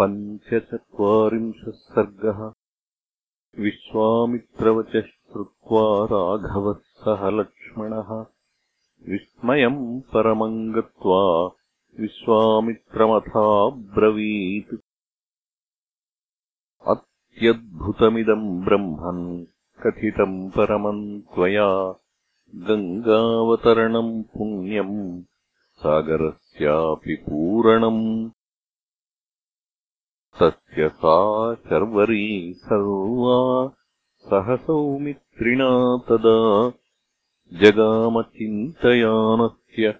पञ्चचत्वारिंशः सर्गः विश्वामित्रवचः श्रुत्वा राघवः सह लक्ष्मणः विस्मयम् परमम् गत्वा विश्वामित्रमथाब्रवीत्। अत्यद्भुतमिदम् ब्रह्मन् कथितम् परमम् त्वया गङ्गावतरणम् पुण्यम् सागरस्यापि पूरणम् तस्य सा शर्वरी सर्वा सहसौमित्रिणा तदा। जगामचिन्तयानस्य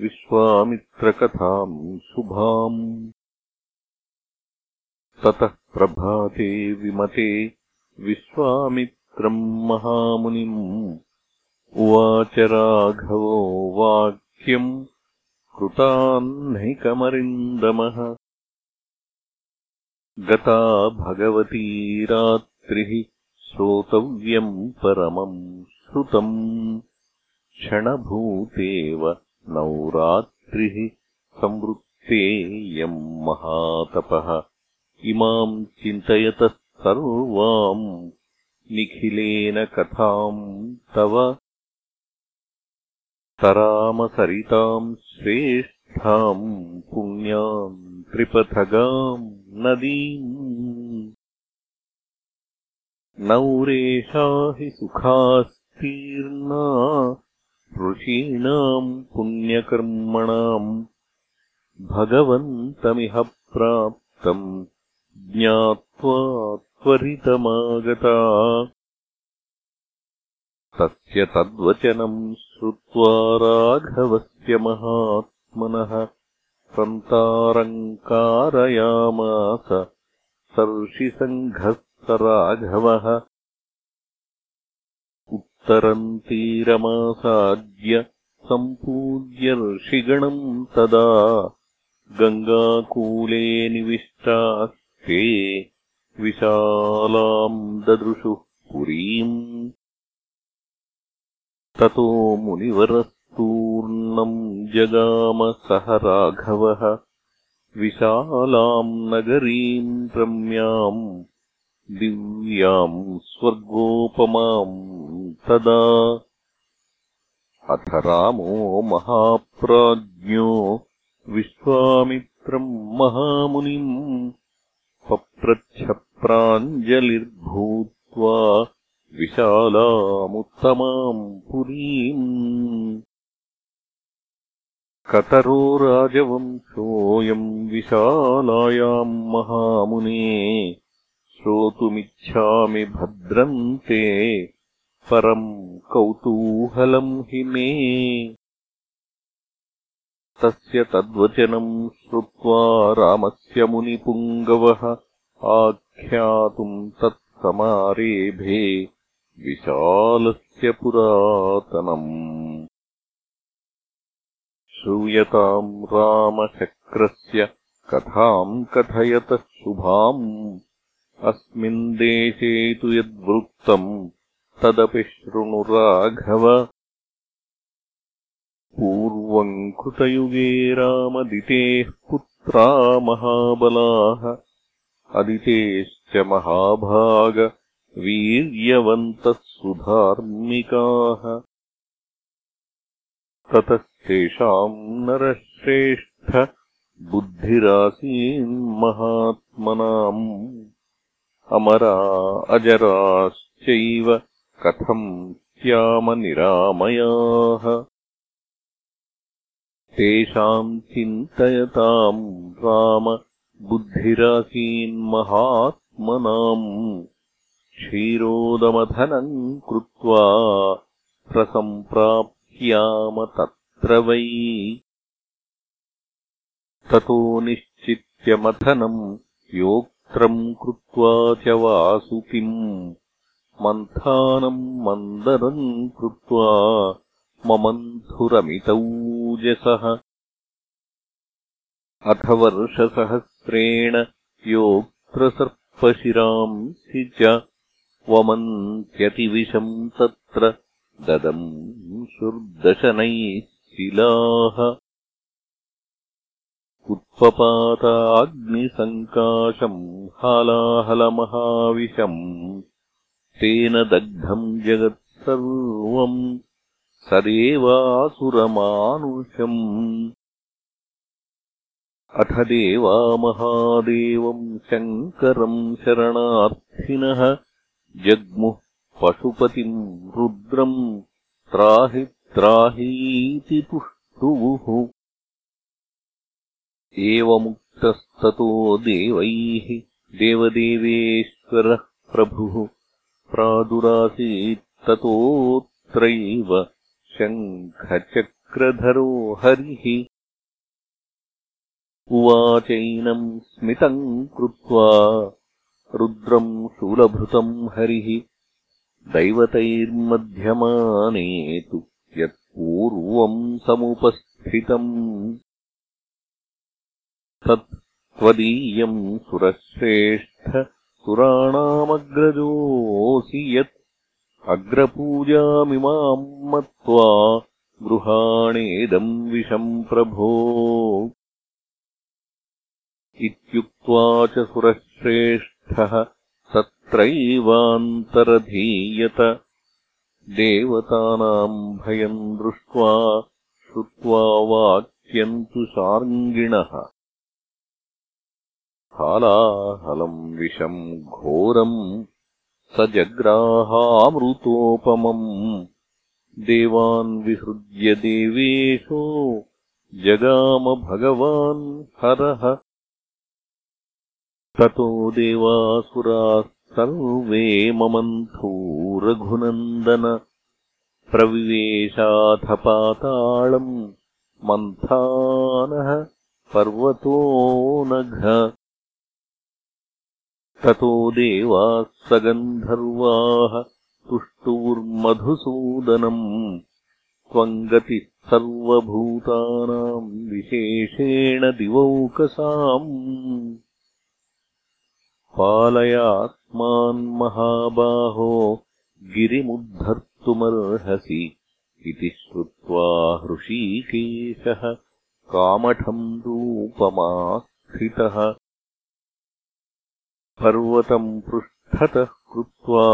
विश्वामित्रकथाम् शुभाम्। ततः प्रभाते विमते विश्वामित्रम् महामुनिम्। उवाच राघवो वाक्यम् कृताह्निकमरिन्दमः गता भगवती रात्रिः श्रोतव्यम् परमम् श्रुतम् क्षणभूतेव नौरात्रिः संवृत्तेयम् महातपः। इमाम् चिन्तयतः सर्वाम् निखिलेन कथाम् तव तरामसरिताम् श्रेष्ठाम् पुण्याम् त्रिपथगाम् नदीम्। नौरेषा हि सुखास्तीर्णा ऋषीणाम् पुण्यकर्मणाम्। भगवन्तमिह प्राप्तम् ज्ञात्वा त्वरितमागता। तस्य तद्वचनम् श्रुत्वा राघवस्य महात्मनः सन्तारङ्कारयामास सर्षिसङ्घः राघवः उत्तरम् तीरमासाद्य सम्पूज्य ऋषिगणम् तदा गङ्गाकूले निविष्टास्ते विशालाम् ददृशुः पुरीम्। ततो मुनिवरः तूर्णम् जगाम सह राघवः। विशालाम् नगरीम् रम्याम् दिव्याम् स्वर्गोपमाम् तदा अथ रामो महाप्राज्ञो विश्वामित्रम् महामुनिम् पप्रच्छप्राञ्जलिर्भूत्वा विशालामुत्तमाम् पुरीम् कतरो राजवंशोऽयम् विशालायाम् महामुने श्रोतुमिच्छामि भद्रन्ते परम् कौतूहलम् हि मे। तस्य तद्वचनम् श्रुत्वा रामस्य मुनिपुङ्गवः आख्यातुम् तत्समारेभे विशालस्य पुरातनम् श्रूयताम् रामचक्रस्य कथाम् कथयतः शुभाम्। अस्मिन् देशे तु यद्वृत्तम् तदपि शृणु राघव। पूर्वम् कृतयुगे रामदितेः पुत्रा महाबलाः। अदितेश्च महाभाग वीर्यवन्तः सुधार्मिकाः। ततः तेषाम् नरश्रेष्ठ बुद्धिरासीन्महात्मनाम् अमरा अजराश्चैव कथम् श्यामनिरामयाः तेषाम् चिन्तयताम् राम बुद्धिरासीन्महात्मनाम् क्षीरोदमधनम् कृत्वा प्रसम्प्राप्याम तत् वै। ततो निश्चित्यमथनम् योक्त्रम् कृत्वा च वासुकिम्। मन्थानम् मन्दरम् कृत्वा ममन्थुरमितौजसः अथ वर्षसहस्रेण योक्त्रसर्पशिरांसि च वमन्त्यतिविशम् तत्र ददम् शुर्दशनैः शिलाः उत्पपाताग्निसङ्काशम् हालाहलमहाविशम् तेन दग्धम् जगत्सर्वम् सदेवासुरमानुषम् अथ देवा महादेवम् शङ्करम् शरणार्थिनः जग्मुः पशुपतिम् रुद्रम् त्राहि त्राहीति तुष्टुवुः एवमुक्तस्ततो देवैः देवदेवेश्वरः प्रभुः। प्रादुरासीत्ततोऽत्रैव शङ्खचक्रधरो हरिः। उवाचैनम् स्मितम् कृत्वा रुद्रम् शूलभृतम् हरिः। दैवतैर्मध्यमाने तु यत्पूर्वम् समुपस्थितम् तत् त्वदीयम् सुरश्रेष्ठ सुराणामग्रजोऽसि यत् अग्रपूजामिमाम् मत्वा गृहाणेदम् विषम् प्रभो। इत्युक्त्वा च सुरश्रेष्ठः तत्रैवान्तरधीयत देवतानाम् भयम् दृष्ट्वा श्रुत्वा वाक्यम् तु शार्ङ्गिणः। हालाहलम् विषम् घोरम् स जग्राहामृतोपमम् देवान् विसृज्य देवेशो जगाम भगवान् हरः। ततो देवासुराः सर्वे ममन्थो रघुनन्दन। प्रविवेशाथपाताळम् मन्थानः पर्वतो नघ। ततो देवाः सगन्धर्वाः तुष्टुर्मधुसूदनम् त्वम् गतिः सर्वभूतानाम् विशेषेण दिवौकसाम् पालयात्मान्महाबाहो गिरिमुद्धर्तुमर्हसि इति श्रुत्वा हृषीकेशः कामठम् रूपमास्थितः पर्वतम् पृष्ठतः कृत्वा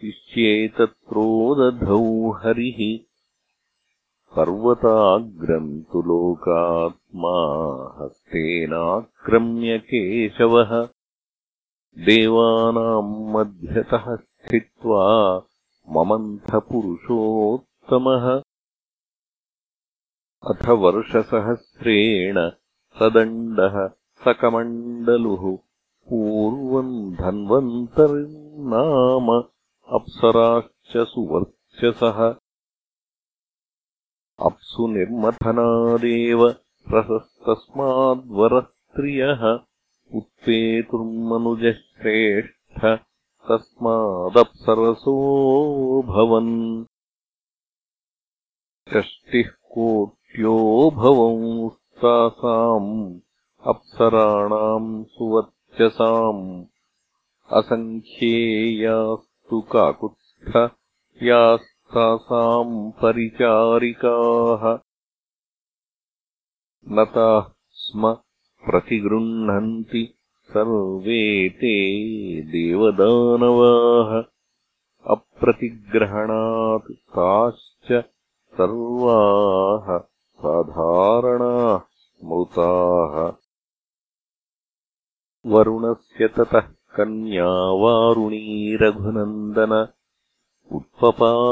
शिष्येतत्रोदधौ हरिः पर्वताग्रम् तु लोकात्मा हस्तेनाक्रम्य केशवः देवानाम् मध्यतः स्थित्वा ममन्थपुरुषोत्तमः अथ वर्षसहस्रेण सदण्डः सकमण्डलुः पूर्वम् धन्वन्तर्नाम अप्सराश्च सुवर्चसः। अप्सु निर्मथनादेव रसस्तस्माद्वरस्त्रियः उत्पेतुर्मनुजश्रेष्ठ तस्मादप्सरसोऽभवन् षष्टिः कोट्यो भवंस्तासाम् अप्सराणाम् सुवर्चसाम्। असङ्ख्येयास्तु काकुत्स्थ यास्तासाम् परिचारिकाः। नताः स्म प्रतिगृह्णन्ति सर्वे ते देवदानवाः। अप्रतिग्रहणात् ताश्च सर्वाः साधारणाः स्मृताः वरुणस्य ततः कन्या वारुणी रघुनन्दन उत्पपातमहाभागा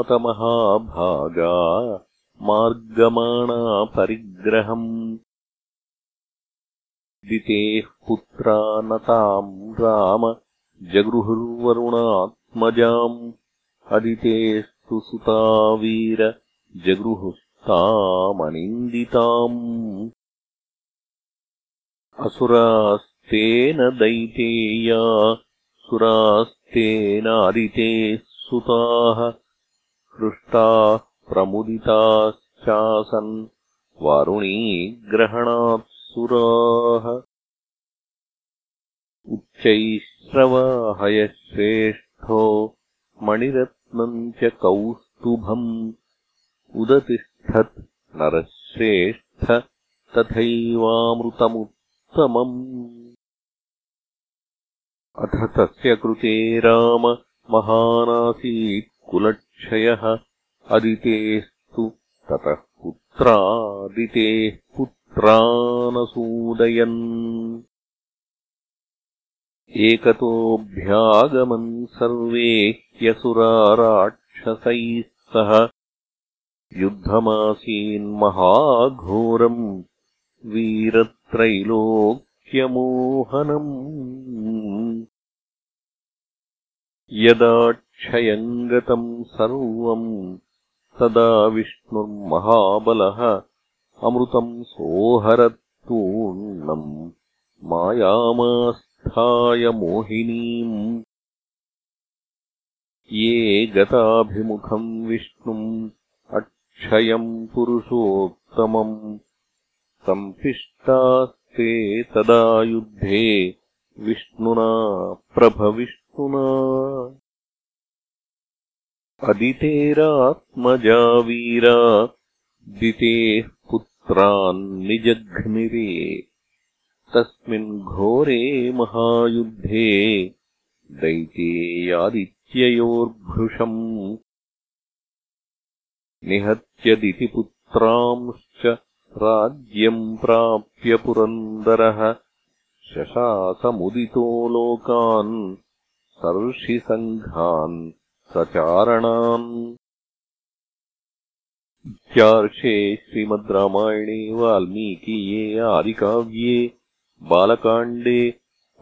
मार्गमाणा परिग्रहम् दितेः पुत्रा नताम् राम जगृहुर्वरुणात्मजाम् अदितेस्तु सुता वीर जगृहुस्तामनिन्दिताम् असुरास्तेन दैतेया सुरास्तेनादितेः सुताः। हृष्टाः प्रमुदिताश्चासन् वारुणीग्रहणात् सुराः। उच्चैश्रवाहयश्रेष्ठो मणिरत्नम् च कौस्तुभम्। उदतिष्ठत् नरश्रेष्ठ तथैवामृतमुत्तमम्। अथ तस्य कृते राम महानासीत् कुलक्षयः। अदितेस्तु ततः पुत्रादितेः पुत्रानसूदयन् एकतोऽभ्यागमन् सर्वे ह्यसुरा राक्षसैः सह युद्धमासीन्महाघोरम् वीरत्रैलोक्यमोहनम्। यदाक्षयम् गतम् सर्वम् तदा विष्णुर्महाबलः अमृतम् सोऽहरत्तूर्णम् मायामास्थाय मोहिनीम् ये गताभिमुखम् विष्णुम् अक्षयम् पुरुषोत्तमम् सम्पिष्टास्ते तदा युद्धे विष्णुना प्रभविष्णुना अदितेरात्मजा वीरा दितेः पुत्रान्निजघ्निरे तस्मिन् घोरे महायुद्धे दैतेयादित्ययोर्भृशम् निहत्यदितिपुत्रांश्च राज्यम् प्राप्य पुरन्दरः शशासमुदितो लोकान् सर्षिसङ्घान् सचारणान् इत्यार्षे श्रीमद् रामायणे वाल्मीकीये आदिकाव्ये बालकाण्डे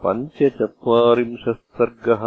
पञ्चचत्वारिंशः सर्गः